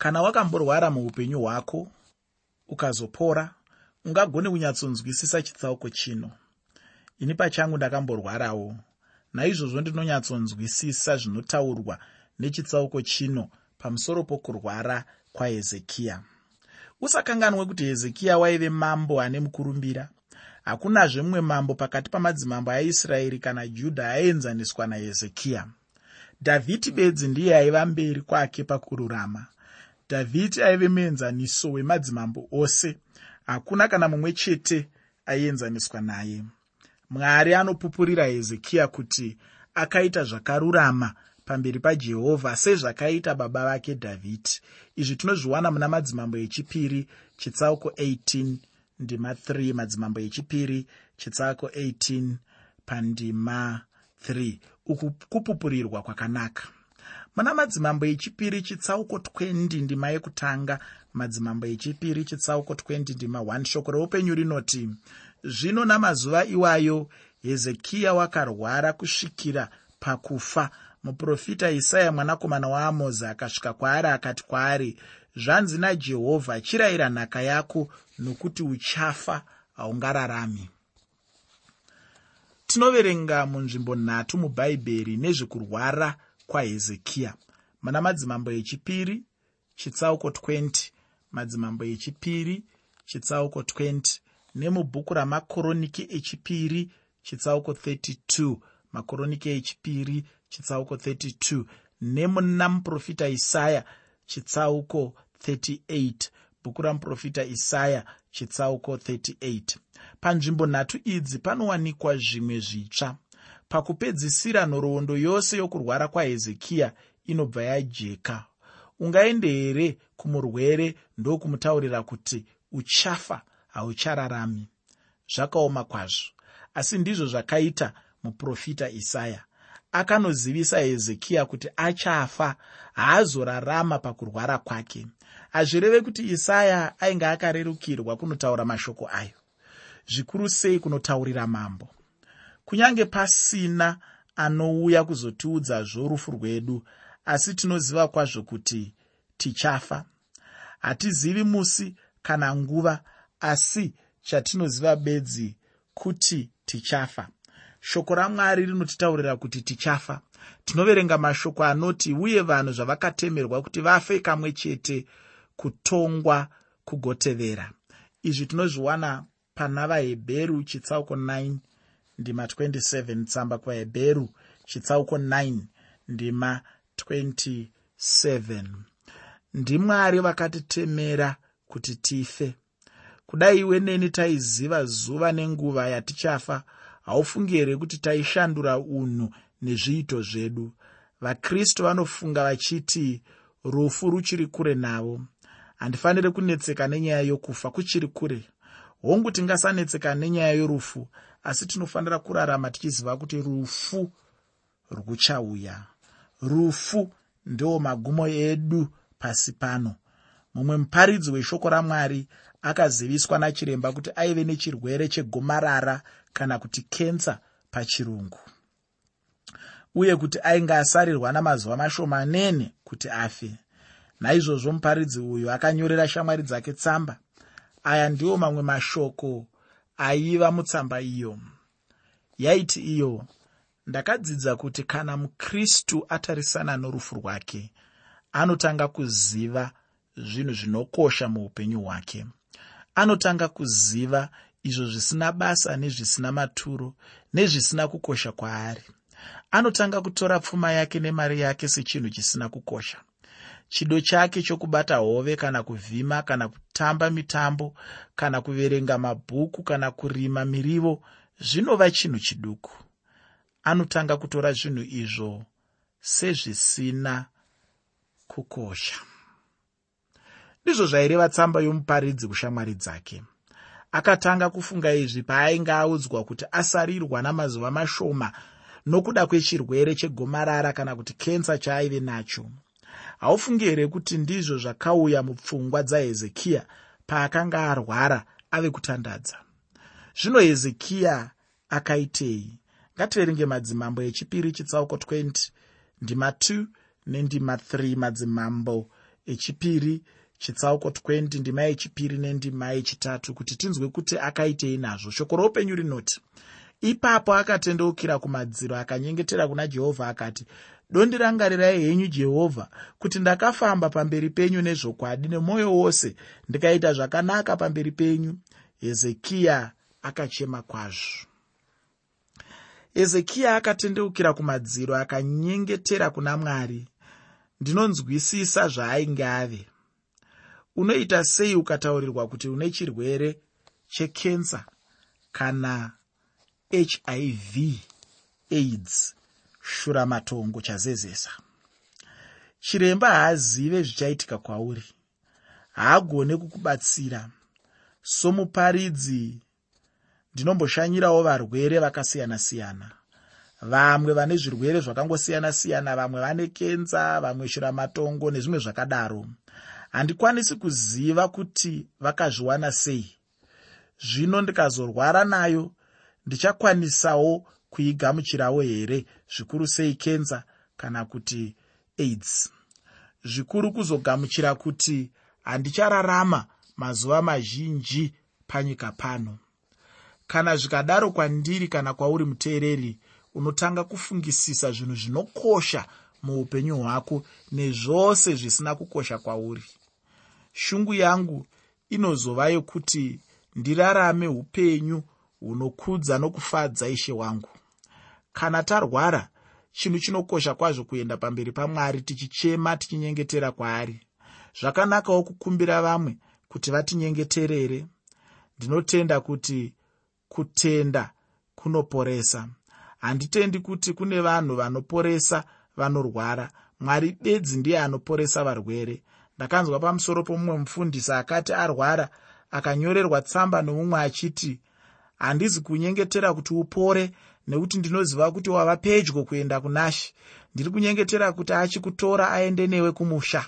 kana wakamborwara muupenyu hwako ukazopora ungagone kunyatsonzwisisa chitsauko chino. Ini pachangu ndakamborwarawo. Naizvozvo ndinonyatsonzwisisa zvinotaurwa nechitsauko chino pamusoro pokurwara kwahezekiya. Usakanganwe kuti hezekiya waive mambo ane mukurumbira. Hakunazve mumwe mambo pakati pamadzimambo aisraeri kana judha aenzaniswa nahezekiya. Dhavhidi bedzi ndiye aiva mberi kwake pakururama dhavhidi aive muenzaniso wemadzimambo ose. Hakuna kana mumwe chete aienzaniswa naye. Mwari anopupurira hezekiya kuti akaita zvakarurama pamberi pajehovha sezvakaita baba vake dhavhidi izvi tinozviwana muna madzimambo echipiri chitsauko 18 ndima 3 madzimambo echipiri chitsauko 18 pandima 3 uku kupupurirwa kwakanaka muna madzimambo echipiri chitsauko 20 ndima yekutanga. Madzimambo echipiri chitsauko 20 ndima. 1 shoko reupenyu rinoti zvino namazuva iwayo hezekiya wakarwara kusvikira pakufa. Muprofita isaya mwanakomana waamozi akasvika kwaari akati kwaari zvanzi najehovha chirayira nhaka yako nokuti uchafa haungararami. Tinoverenga munzvimbo nhatu mubhaibheri nezvekurwara kwahezekiya muna madzimambo echipiri chitsauko 20 madzimambo echipiri chitsauko 20 nemubhuku ramakoroniki echipiri chitsauko 32 makoroniki echipiri chitsauko 32 nemuna muprofita isaya chitsauko 38 bhuku ramuprofita isaya chitsauko 38 panzvimbo nhatu idzi panowanikwa zvimwe zvitsva pakupedzisira nhoroondo yose yokurwara kwahezekiya inobva yajeka. Ungaende here kumurwere ndokumutaurira kuti uchafa hauchararami? Zvakaoma kwazvo. Asi ndizvo zvakaita muprofita isaya. Akanozivisa hezekiya kuti achafa haazorarama pakurwara kwake. Hazvireve kuti isaya ainge akarerukirwa kunotaura mashoko ayo. Zvikuru sei kunotaurira mambo kunyange pasina anouya kuzotiudzazvo rufu rwedu asi tinoziva kwazvo kuti tichafa. Hatizivi musi kana nguva asi chatinoziva bedzi kuti tichafa. Shoko ramwari rinotitaurira kuti tichafa. Tinoverenga mashoko anoti uye vanhu zvavakatemerwa kuti vafe kamwe chete kutongwa kugotevera. Izvi tinozviwana pana vahebheru chitsauko 9 ndima 27 tsamba kwahebheru chitsauko 9 ndima 27 ndimwari vakatitemera kuti tife. Kudai iwe neni taiziva zuva nenguva yatichafa haufungi here kuti taishandura unhu nezviito zvedu. Vakristu vanofunga vachiti rufu ruchiri kure navo. Handifaniri kunetseka nenyaya yokufa kuchiri kure. Hongu tingasanetseka nenyaya yorufu asi tinofanira kurarama tichiziva kuti rufu ruchauya rufu ndo magumo edu pasi pano. Mumwe muparidzi weshoko ramwari akaziviswa nachiremba kuti aive nechirwere chegomarara kana kuti kensa pachirungu. Uye kuti ainge asarirwa namazuva mashomanene kuti afe. Naizvozvo muparidzi uyu akanyorera shamwari dzake tsamba. Aya ndiwo mamwe mashoko aiva mutsamba iyo. Yaiti iyo ndakadzidza kuti kana mukristu atarisana norufu rwake anotanga kuziva zvinhu zvinokosha muupenyu hwake. Anotanga kuziva izvo zvisina basa nezvisina maturo nezvisina kukosha kwaari. Anotanga kutora pfuma yake nemari yake sechinhu chisina kukosha chido chake chokubata hove kana kuvhima kana kutamba mitambo kana kuverenga mabhuku kana kurima mirivo zvinova chinhu chiduku. Anotanga kutora zvinhu izvo sezvisina kukosha. Ndizvo zvaireva tsamba yomuparidzi kushamwari dzake. Akatanga kufunga izvi paainge audzwa kuti asarirwa namazuva mashoma nokuda kwechirwere chegomarara kana kuti kensa chaaive nacho haufungi here kuti ndizvo zvakauya mupfungwa dzahezekiya paakanga arwara ave kutandadza? Zvino hezekiya akaitei? Ngativerenge madzimambo echipiri chitsauko 20 ndima 2 nendima 3 madzimambo echipiri chitsauko 20 ndima yechipiri nendima yechitatu kuti tinzwe kuti akaitei nazvo. Shoko roupenyu rinoti ipapo akatendeukira kumadziro akanyengetera kuna jehovha akati dondirangarirai henyu jehovha kuti ndakafamba pamberi penyu nezvokwadi nemwoyo wose ndikaita zvakanaka pamberi penyu. Hezekiya akachema kwazvo. Hezekiya akatendeukira kumadziro akanyengetera kuna mwari. Ndinonzwisisa zvaainge ave. Unoita sei ukataurirwa kuti une chirwere chekensa kana hiv aids shuramatongo chazezesa. Chiremba haazive zvichaitika kwauri. Haagone kukubatsira. Somuparidzi ndinomboshanyirawo varwere vakasiyana-siyana. Vamwe vane zvirwere zvakangosiyana-siyana vamwe vane kenza vamwe shuramatongo nezvimwe zvakadaro. Handikwanisi kuziva kuti vakazviwana sei. Zvino ndikazorwara nayo ndichakwanisawo kuigamuchirawo here? Zvikuru sei kenza kana kuti aids? Zvikuru kuzogamuchira kuti handichararama mazuva mazhinji panyika pano. Kana zvikadaro kwandiri kana kwauri muteereri unotanga kufungisisa zvinhu zvinokosha muupenyu hwako nezvose zvisina kukosha kwauri. Shungu yangu inozova yokuti ndirarame upenyu hunokudza nokufadza ishe wangu kana tarwara chinhu chinokosha kwazvo kuenda pamberi pamwari tichichema tichinyengetera kwaari. Zvakanakawo kukumbira vamwe kuti vatinyengeterere. Ndinotenda kuti kutenda kunoporesa. Handitendi kuti kune vanhu vanoporesa vanorwara. Mwari bedzi ndiye anoporesa varwere. Ndakanzwa pamusoro pomumwe mufundisi akati arwara akanyorerwa tsamba nomumwe achiti handizi kunyengetera kuti upore nekuti ndinoziva kuti wava pedyo kuenda kunashi ndiri kunyengetera kuti achikutora aende newe kumusha.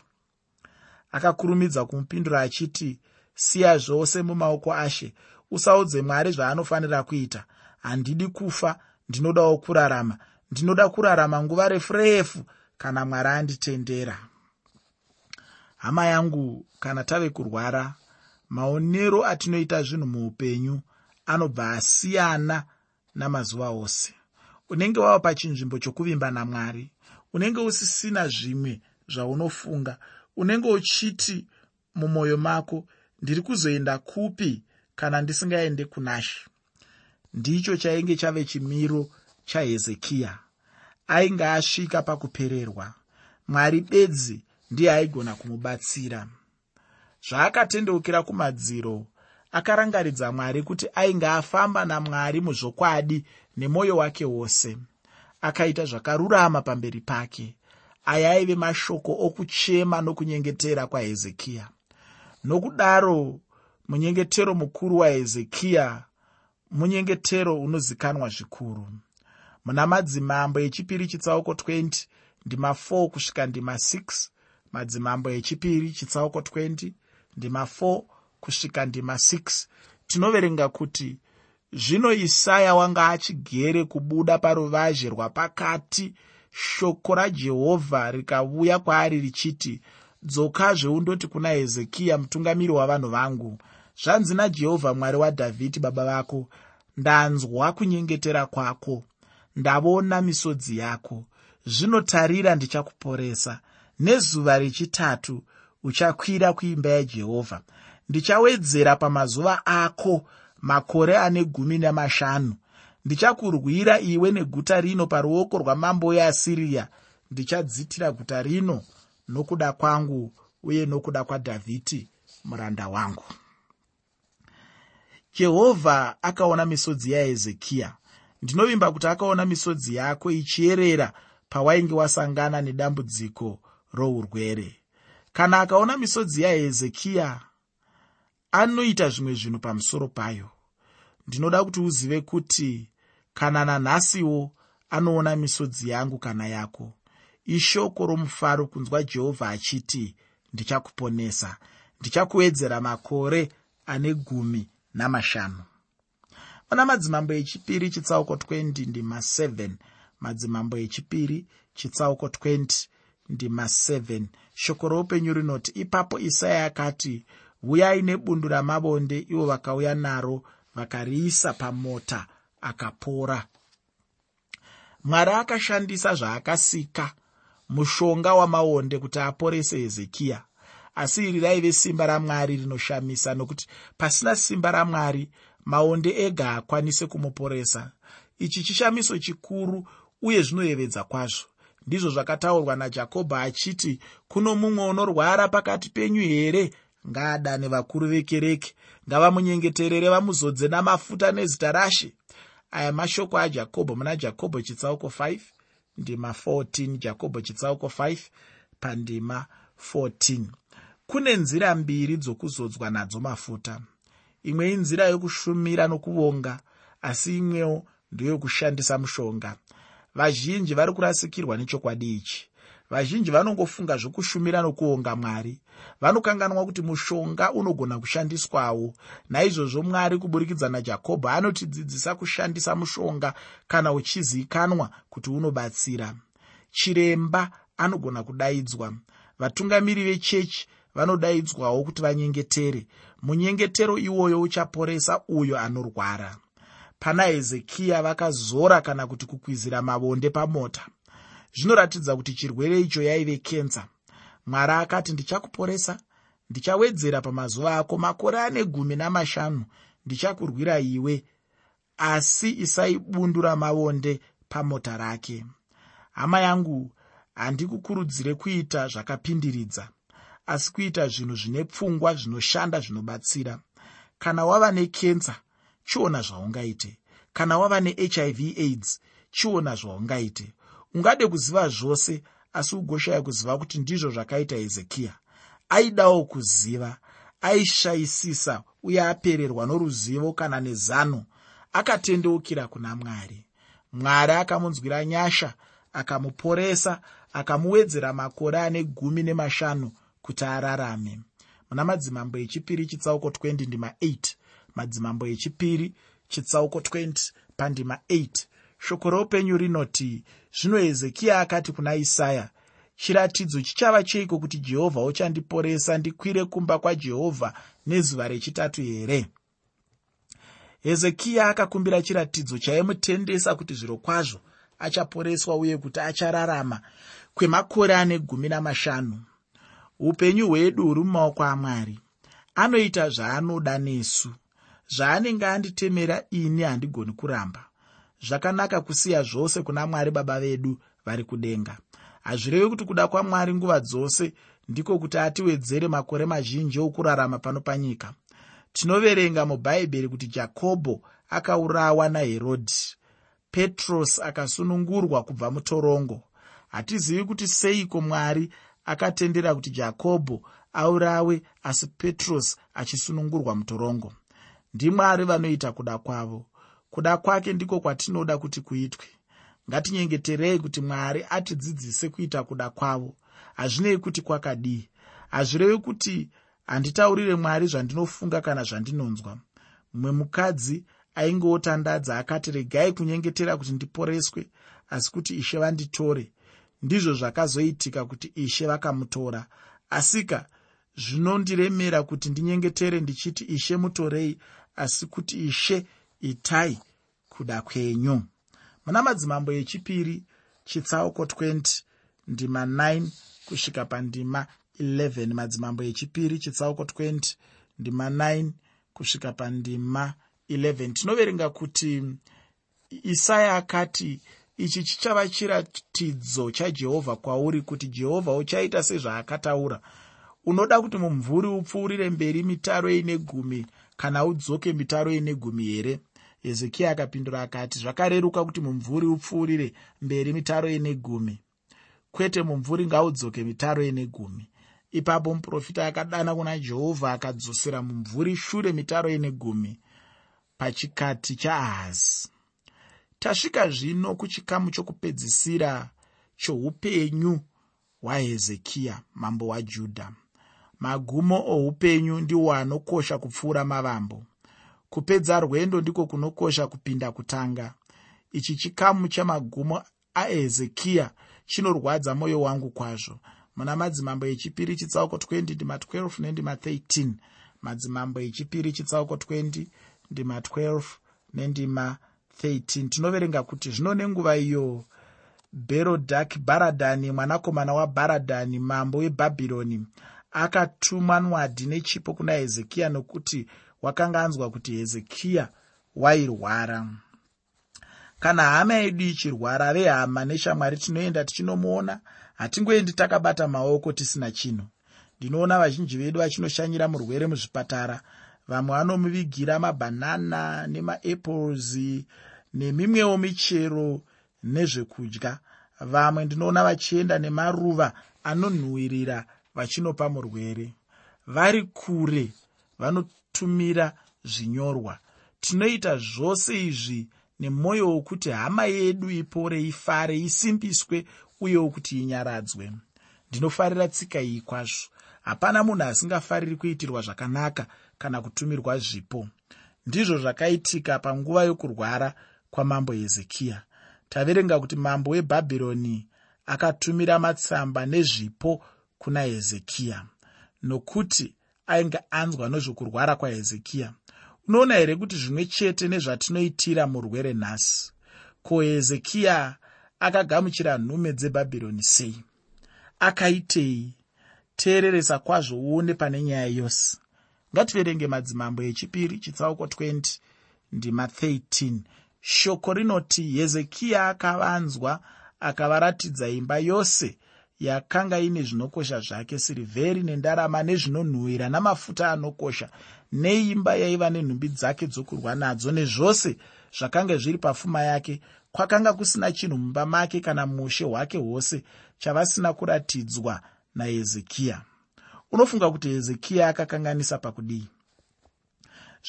Akakurumidza kumupindura achiti siya zvose mumaoko ashe usaudze mwari zvaanofanira kuita. Handidi kufa ndinodawo kurarama. Ndinoda kurarama nguva refu refu kana mwari anditendera. Hama yangu kana tave kurwara maonero atinoita zvinhu muupenyu anobva asiyana namazuva ose. Unenge wava pachinzvimbo chokuvimba namwari unenge usisina zvimwe zvaunofunga unenge uchiti mumwoyo mako ndiri kuzoenda kupi kana ndisingaende kunashi ndicho chainge chave chimiro chahezekiya ainge asvika pakupererwa mwari bedzi ndiye aigona kumubatsira. Zvaakatendeukira kumadziro akarangaridza mwari kuti ainge afamba namwari muzvokwadi nemwoyo wake wose. Akaita zvakarurama pamberi pake. Aya aive mashoko okuchema nokunyengetera kwahezekiya. Nokudaro munyengetero mukuru wahezekiya munyengetero unozikanwa zvikuru. Muna madzimambo echipiri chitsauko 20 ndima 4 kusvika ndima 6 madzimambo echipiri chitsauko 20 ndima 4 kusvika ndima 6 tinoverenga kuti zvino isaya wanga achigere kubuda paruvazhe rwapakati. Shoko rajehovha rikauya kwaari richiti dzokazve undoti kuna hezekiya mutungamiri wavanhu vangu zvanzi najehovha mwari wadhavhidhi baba vako ndanzwa kunyengetera kwako ndavona misodzi yako. Zvinotarira ndichakuporesa. Nezuva rechitatu uchakwira kuimba yajehovha ndichawedzera pamazuva ako makore ane gumi namashanu. Ndichakurwira iwe neguta rino paruoko rwamambo weasiriya ndichadzitira guta rino nokuda kwangu uye nokuda kwadhavhidhi muranda wangu. Jehovha akaona misodzi yahezekiya ndinovimba kuti akaona misodzi yako ichierera pawainge wasangana nedambudziko rourwere. Kana akaona misodzi yahezekiya anoita zvimwe zvinhu pamusoro payo. Ndinoda kuti uzive kuti kana nanhasiwo anoona misodzi yangu kana yako ishoko romufaro kunzwa jehovha achiti ndichakuponesa. Ndichakuwedzera makore ane gumi namashanu. Muna madzimambo echipiri chitsauko 20 ndima 7 madzimambo echipiri chitsauko 20 ndima 7 shoko roupenyu rinoti ipapo isaya akati uyai nebundu ramavonde ivo vakauya naro vakariisa pamota akapora. Mwari akashandisa zvaakasika mushonga wamaonde kuti aporese hezekiya asi iri raive simba ramwari rinoshamisa nokuti pasina simba ramwari maonde ega akwanise kumuporesa. Ichi chishamiso chikuru uye zvinoyevedza kwazvo. Ndizvo zvakataurwa najakobho achiti kuno mumwe unorwara pakati penyu here ngaadane vakuru vekereke. Ngavamunyengeterere vamuzodze namafuta nezita rashe. Aya mashoko ajakobho muna jakobho chitsauko 5 ndima 14 jakobho chitsauko 5 pandima 14 kune nzira mbiri dzokuzodzwa nadzo mafuta. Imwe inzira yokushumira nokuvonga asi imwewo ndeyokushandisa mushonga. Vazhinji vari kurasikirwa nechokwadi ichi vazhinji vanongofunga zvokushumira nokuonga mwari. Vanokanganwa kuti mushonga unogona kushandiswawo. Naizvozvo mwari kuburikidza najakobho anotidzidzisa kushandisa mushonga kana uchizivikanwa kuti unobatsira. Chiremba anogona kudaidzwa. Vatungamiri vechechi vanodaidzwawo kuti vanyengetere. Munyengetero iwoyo uchaporesa uyo anorwara. Pana hezekiya vakazora kana kuti kukwizira mavonde pamota zvinoratidza kuti chirwere icho yaive kenza mwari akati ndichakuporesa ndichawedzera pamazuva ako makore ane gumi namashanu ndichakurwira iwe. Asi isai bundu ramavonde pamota rake. Hama yangu handikukurudzire kuita zvakapindiridza asi kuita zvinhu zvine pfungwa zvinoshanda zvinobatsira. Kana wava nekensa chiona zvaungaite. Kana wava nehiv aids chiona zvaungaite ungade kuziva zvose asi ugoshaya kuziva kuti ndizvo zvakaita hezekiya. Aidawo kuziva aishayisisa uye apererwa noruzivo kana nezano akatendeukira kuna mwari. Mwari akamunzwira nyasha akamuporesa akamuwedzera makore ane gumi nemashanu kuti ararame. Muna madzimambo echipiri chitsauko 20 ndima 8 madzimambo echipiri chitsauko 20 pandima 8 shoko roupenyu rinoti zvino hezekiya akati kuna isaya chiratidzo chichava cheiko kuti jehovha uchandiporesa ndikwire kumba kwajehovha nezuva rechitatu here hezekiya akakumbira chiratidzo chaimutendesa kuti zviro kwazvo achaporeswa uye kuti achararama kwemakore ane gumi namashanu. Upenyu hwedu huri mumaoko amwari. Anoita zvaanoda nesu. Zvaanenge anditemera ini handigoni kuramba zvakanaka kusiya zvose kuna mwari baba vedu vari kudenga. Hazvirevi kuti kuda kwamwari nguva dzose ndiko kuti atiwedzere makore mazhinji okurarama pano panyika. Tinoverenga mubhaibheri kuti jakobho akaurawa naherodhi petrosi akasunungurwa kubva mutorongo. Hatizivi kuti seiko mwari akatendera kuti jakobho aurawe asi petrosi achisunungurwa mutorongo. Ndimwari vanoita kuda kwavo kuda kwake ndiko kwatinoda kuti kuitwe. Ngatinyengeterei kuti mwari atidzidzise kuita kuda kwavo. Hazvinei kuti kwakadii hazvirevi kuti handitaurire mwari zvandinofunga kana zvandinonzwa. Mumwe mukadzi aingeotandadza akati regai kunyengetera kuti ndiporeswe asi kuti ishe vanditore. Ndizvo zvakazoitika kuti ishe vakamutora. Asika zvinondiremera kuti ndinyengetere ndichiti ishe mutorei asi kuti ishe itai kuda kwenyu. Muna madzimambo echipiri chitsauko 20 ndima 9 kusvika pandima 11 madzimambo echipiri chitsauko 20 ndima 9 kusvika pandima 11 tinoverenga kuti isaya akati ichi chichava chiratidzo chajehovha kwauri kuti jehovha uchaita sezvaakataura? Unoda kuti mumvuri upfuurire mberi mitaro ine gumi kana udzoke mitaro ine gumi here hezekiya akapindura akati zvakareruka kuti mumvuri upfuurire mberi mitaro ine gumi. Kwete mumvuri ngaudzoke mitaro ine gumi. Ipapo muprofita akadana kuna jehovha akadzosera mumvuri shure mitaro ine gumi pachikati chaahazi. Tasvika zvino kuchikamu chokupedzisira choupenyu hwahezekiya mambo wajudha magumo oupenyu ndiwo anokosha kupfuura mavambo kupedza rwendo ndiko kunokosha kupinda kutanga. Ichi chikamu chamagumo ahezekiya chinorwadza mwoyo wangu kwazvo. Muna madzimambo echipiri chitsauko 20 ndima 12 nendima 13 madzimambo echipiri chitsauko 20 ndima 12 nendima 13 tinoverenga kuti zvino nenguva iyo berodhaki bharadhani mwanakomana wabharadhani mambo webhabhironi akatuma nwadhi nechipo kuna hezekiya nokuti wakanga anzwa kuti hezekiya wairwara. Kana hama yedu ichirwara vehama neshamwari tinoenda tichinomuona. Hatingoendi takabata maoko tisina chinhu. Ndinoona vazhinji vedu vachinoshanyira murwere muzvipatara. Vamwe vanomuvigira mabhanana nemaapples nemimwewo michero nezvekudya. Vamwe ndinoona vachienda nemaruva anonhuhwirira vachinopa murwere. Vari kure vanotumira zvinyorwa. Tinoita zvose izvi nemwoyo wokuti hama yedu ipore ifare isimbiswe uyewo kuti inyaradzwe. Ndinofarira tsika iyi kwazvo. Hapana munhu asingafariri kuitirwa zvakanaka kana kutumirwa zvipo. Ndizvo zvakaitika panguva yokurwara kwamambo hezekiya. Taverenga kuti mambo webhabhironi akatumira matsamba nezvipo kuna hezekiya. Nokuti ainge anzwa nezvokurwara kwahezekiya. Unoona here kuti zvimwe chete nezvatinoitira murwere nhasi? Ko hezekiya akagamuchira nhume dzebhabhironi sei? Akaitei? Teereresa kwazvo uone pane nyaya yose. Ngativerenge madzimambo echipiri chitsauko 20 ndima 13 shoko rinoti hezekiya akavanzwa akavaratidza imba yose yakanga ine zvinokosha zvake sirivheri nendarama nezvinonhuhwira namafuta anokosha neimba yaiva nenhumbi dzake dzokurwa nadzo nezvose zvakanga zviri pafuma yake kwakanga kusina chinhu mumba make kana mushe hwake hwose chavasina kuratidzwa nahezekiya. Unofunga kuti hezekiya akakanganisa pakudii?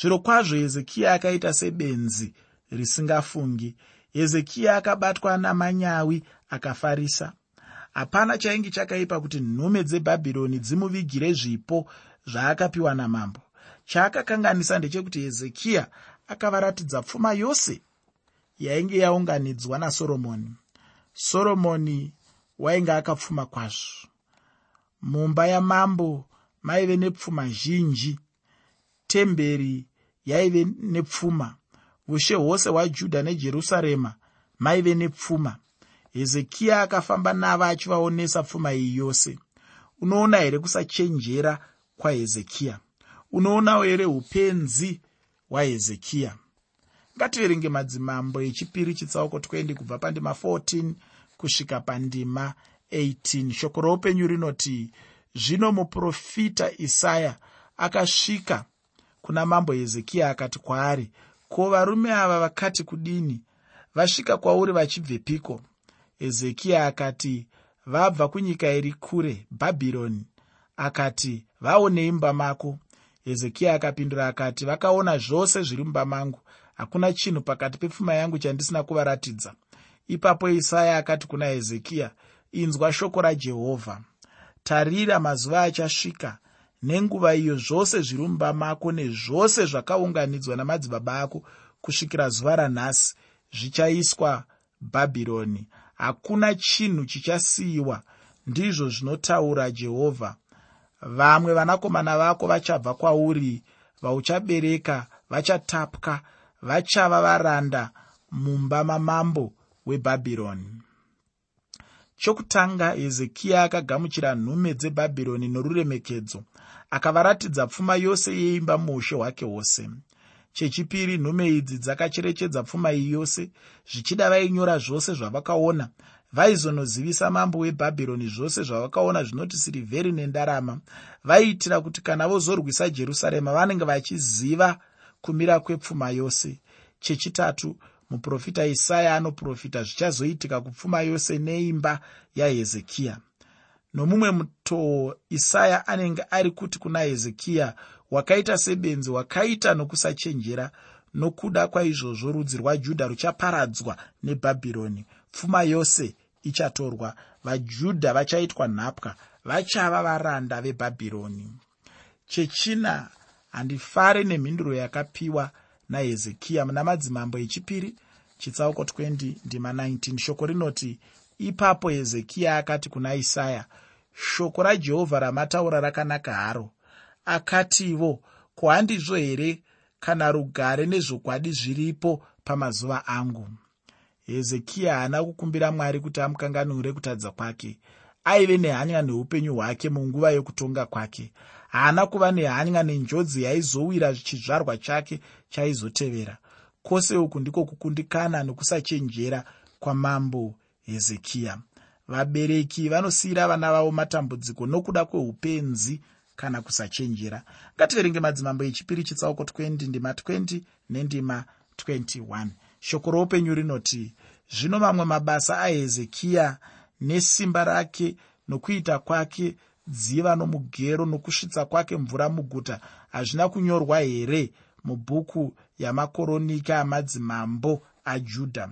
Zviro kwazvo hezekiya akaita sebenzi risingafungi. Hezekiya akabatwa namanyawi akafarisa hapana chainge chakaipa kuti nhume dzebhabhironi dzimuvigire zvipo zvaakapiwa namambo. Chaakakanganisa ndechekuti hezekiya akavaratidza pfuma yose yainge yaunganidzwa nasoromoni. Soromoni wainge akapfuma kwazvo. Mumba yamambo maive nepfuma zhinji. Temberi yaive nepfuma. Ushe hwose hwajudha nejerusarema maive nepfuma hezekiya akafamba navo achivaonesa pfuma iyi yose. Unoona here kusachenjera kwahezekiya? Unoonawo here upenzi hwahezekiya? Ngativerenge madzimambo echipiri chitsauko 20 kubva pandima 14 kusvika pandima 18 shoko roupenyu rinoti zvino muprofita isaya akasvika kuna mambo hezekiya akati kwaari ko varume ava vakati kudini? Vasvika kwauri vachibvepiko hezekiya akati vabva kunyika iri kure bhabhironi. Akati vaonei mumba mako. Hezekiya akapindura akati vakaona zvose zviri mumba mangu. Hakuna chinhu pakati pepfuma yangu chandisina kuvaratidza. Ipapo isaya akati kuna hezekiya inzwa shoko rajehovha. Tarira mazuva achasvika. Nenguva iyo zvose zviri mumba mako nezvose zvakaunganidzwa namadzibaba ako kusvikira zuva ranhasi zvichaiswa bhabhironi hakuna chinhu chichasiyiwa ndizvo zvinotaura jehovha. Vamwe vanakomana vako vachabva kwauri vauchabereka vachatapwa vachava varanda mumba mamambo webhabhironi. Chokutanga hezekiya akagamuchira nhume dzebhabhironi noruremekedzo akavaratidza pfuma yose yeimba muushe hwake hwose chechipiri nhume idzi dzakacherechedza pfuma iyi yose zvichida vainyora zvose zvavakaona. Vaizonozivisa mambo webhabhironi zvose zvavakaona zvinoti sirivheri nendarama. Vaiitira kuti kana vozorwisa jerusarema vanenge vachiziva kumira kwepfuma yose. Chechitatu muprofita isaya anoprofita zvichazoitika kupfuma yose neimba yahezekiya. Nomumwe mutoo isaya anenge ari kuti kuna hezekiya wakaita sebenzi wakaita nokusachenjera nokuda kwaizvozvo rudzi rwajudha ruchaparadzwa nebhabhironi. Pfuma yose ichatorwa. Vajudha vachaitwa nhapwa vachava varanda vebhabhironi. Chechina handifare nemhinduro yakapiwa nahezekiya muna madzimambo echipiri chitsauko 20 ndima 19 shoko rinoti ipapo hezekiya akati kuna isaya shoko rajehovha ramataura rakanaka haro akativo ko handizvo here? Kana rugare nezvokwadi zviripo pamazuva angu. Hezekiya haana kukumbira mwari kuti amukanganure kutadza kwake. Aive nehanya neupenyu hwake munguva yokutonga kwake. Haana kuva nehanya nenjodzi yaizowira chizvarwa chake chaizotevera. Kwose uku ndiko kukundikana nokusachenjera kwamambo hezekiya. Vabereki vanosiyira vana vavo matambudziko nokuda kweupenzi kana kusachenjera. Ngativerenge madzimambo echipiri chitsauko 20 ndima 20 nendima 21 shoko roupenyu rinoti zvino mamwe mabasa ahezekiya nesimba rake nokuita kwake dziva nomugero nokusvitsa kwake mvura muguta hazvina kunyorwa here mubhuku yamakoronika amadzimambo ajudha?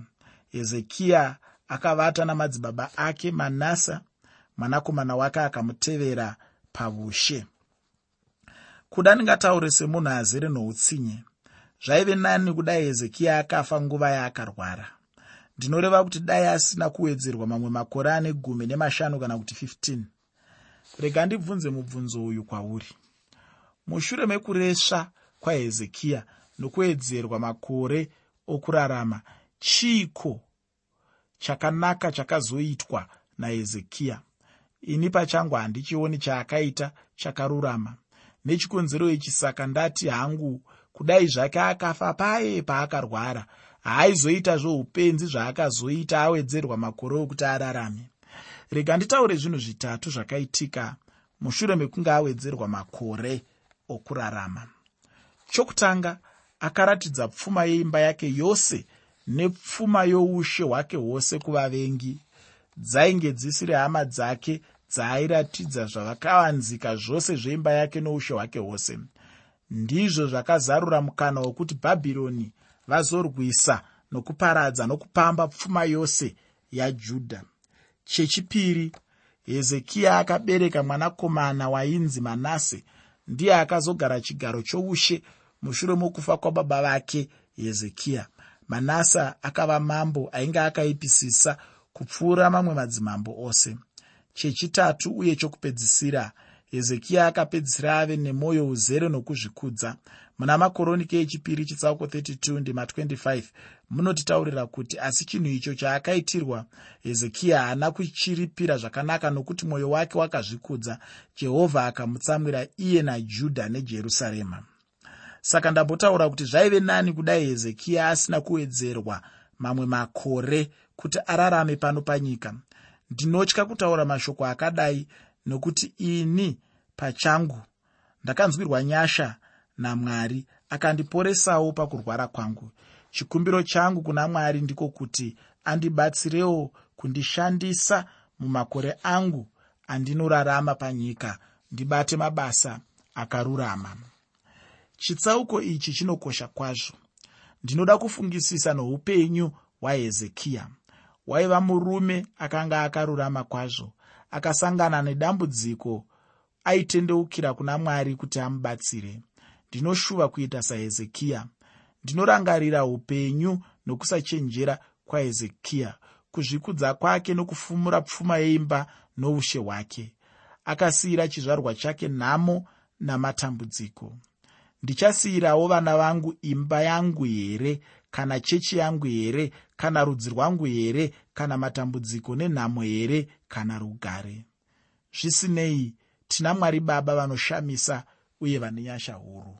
Hezekiya akavata namadzibaba ake manasa mwanakomana wake akamutevera paushe kuda ndingataure semunhu azere noutsinye zvaive nani kudai hezekiya akafa nguva yaakarwara? Ndinoreva kuti dai asina kuwedzerwa mamwe makore ane gumi nemashanu kana kuti 15 rega ndibvunze mubvunzo uyu kwauri. Mushure mekuresva kwahezekiya nokuwedzerwa makore okurarama chiiko chakanaka chakazoitwa nahezekiya? Ini pachangu handichioni chaakaita chakarurama nechikonzero ichi saka ndati hangu kudai zvake akafa paye paakarwara. Haaizoita zvoupenzi zvaakazoita awedzerwa makore okuti ararame. Rega nditaure zvinhu zvitatu zvakaitika mushure mekunge awedzerwa makore okurarama. Chokutanga akaratidza pfuma yeimba yake yose nepfuma youshe hwake hwose kuvavengi. Dzainge dzisiri hama dzake dzaairatidza zvavakavanzika zvose zveimba yake noushe hwake hwose. Ndizvo zvakazarura mukana wokuti bhabhironi vazorwisa nokuparadza nokupamba pfuma yose yajudha. Chechipiri hezekiya akabereka mwanakomana wainzi manase. Ndiye akazogara chigaro choushe mushure mokufa kwababa vake hezekiya. Manasa akava mambo ainge akaipisisa kupfuura mamwe madzimambo ose chechitatu uye chokupedzisira hezekiya akapedzisira ave nemwoyo uzere nokuzvikudza. Muna makoroniki echipiri chitsauko 32 ndima 25 munotitaurira kuti asi chinhu icho chaakaitirwa hezekiya haana kuchiripira zvakanaka nokuti mwoyo wake wakazvikudza. Jehovha akamutsamwira iye najudha nejerusarema. Saka ndambotaura kuti zvaive nani kudai hezekiya asina kuwedzerwa mamwe makore kuti ararame pano panyika ndinotya kutaura mashoko akadai nokuti ini pachangu ndakanzwirwa nyasha namwari akandiporesawo pakurwara kwangu. Chikumbiro changu kuna mwari ndiko kuti andibatsirewo kundishandisa mumakore angu andinorarama panyika ndibate mabasa akarurama. Chitsauko ichi chinokosha kwazvo. Ndinoda kufungisisa noupenyu hwahezekiya waiva murume akanga akarurama kwazvo akasangana nedambudziko aitendeukira kuna mwari kuti amubatsire. Ndinoshuva kuita sahezekiya. Ndinorangarira upenyu nokusachenjera kwahezekiya kuzvikudza kwake nokufumura pfuma yeimba noushe hwake. Akasiyira chizvarwa chake nhamo namatambudziko. Ndichasiyirawo vana vangu imba yangu here kana chechi yangu here kana rudzi rwangu here kana matambudziko nenhamo here kana rugare? Zvisinei tina mwari baba vanoshamisa uye vane nyasha huru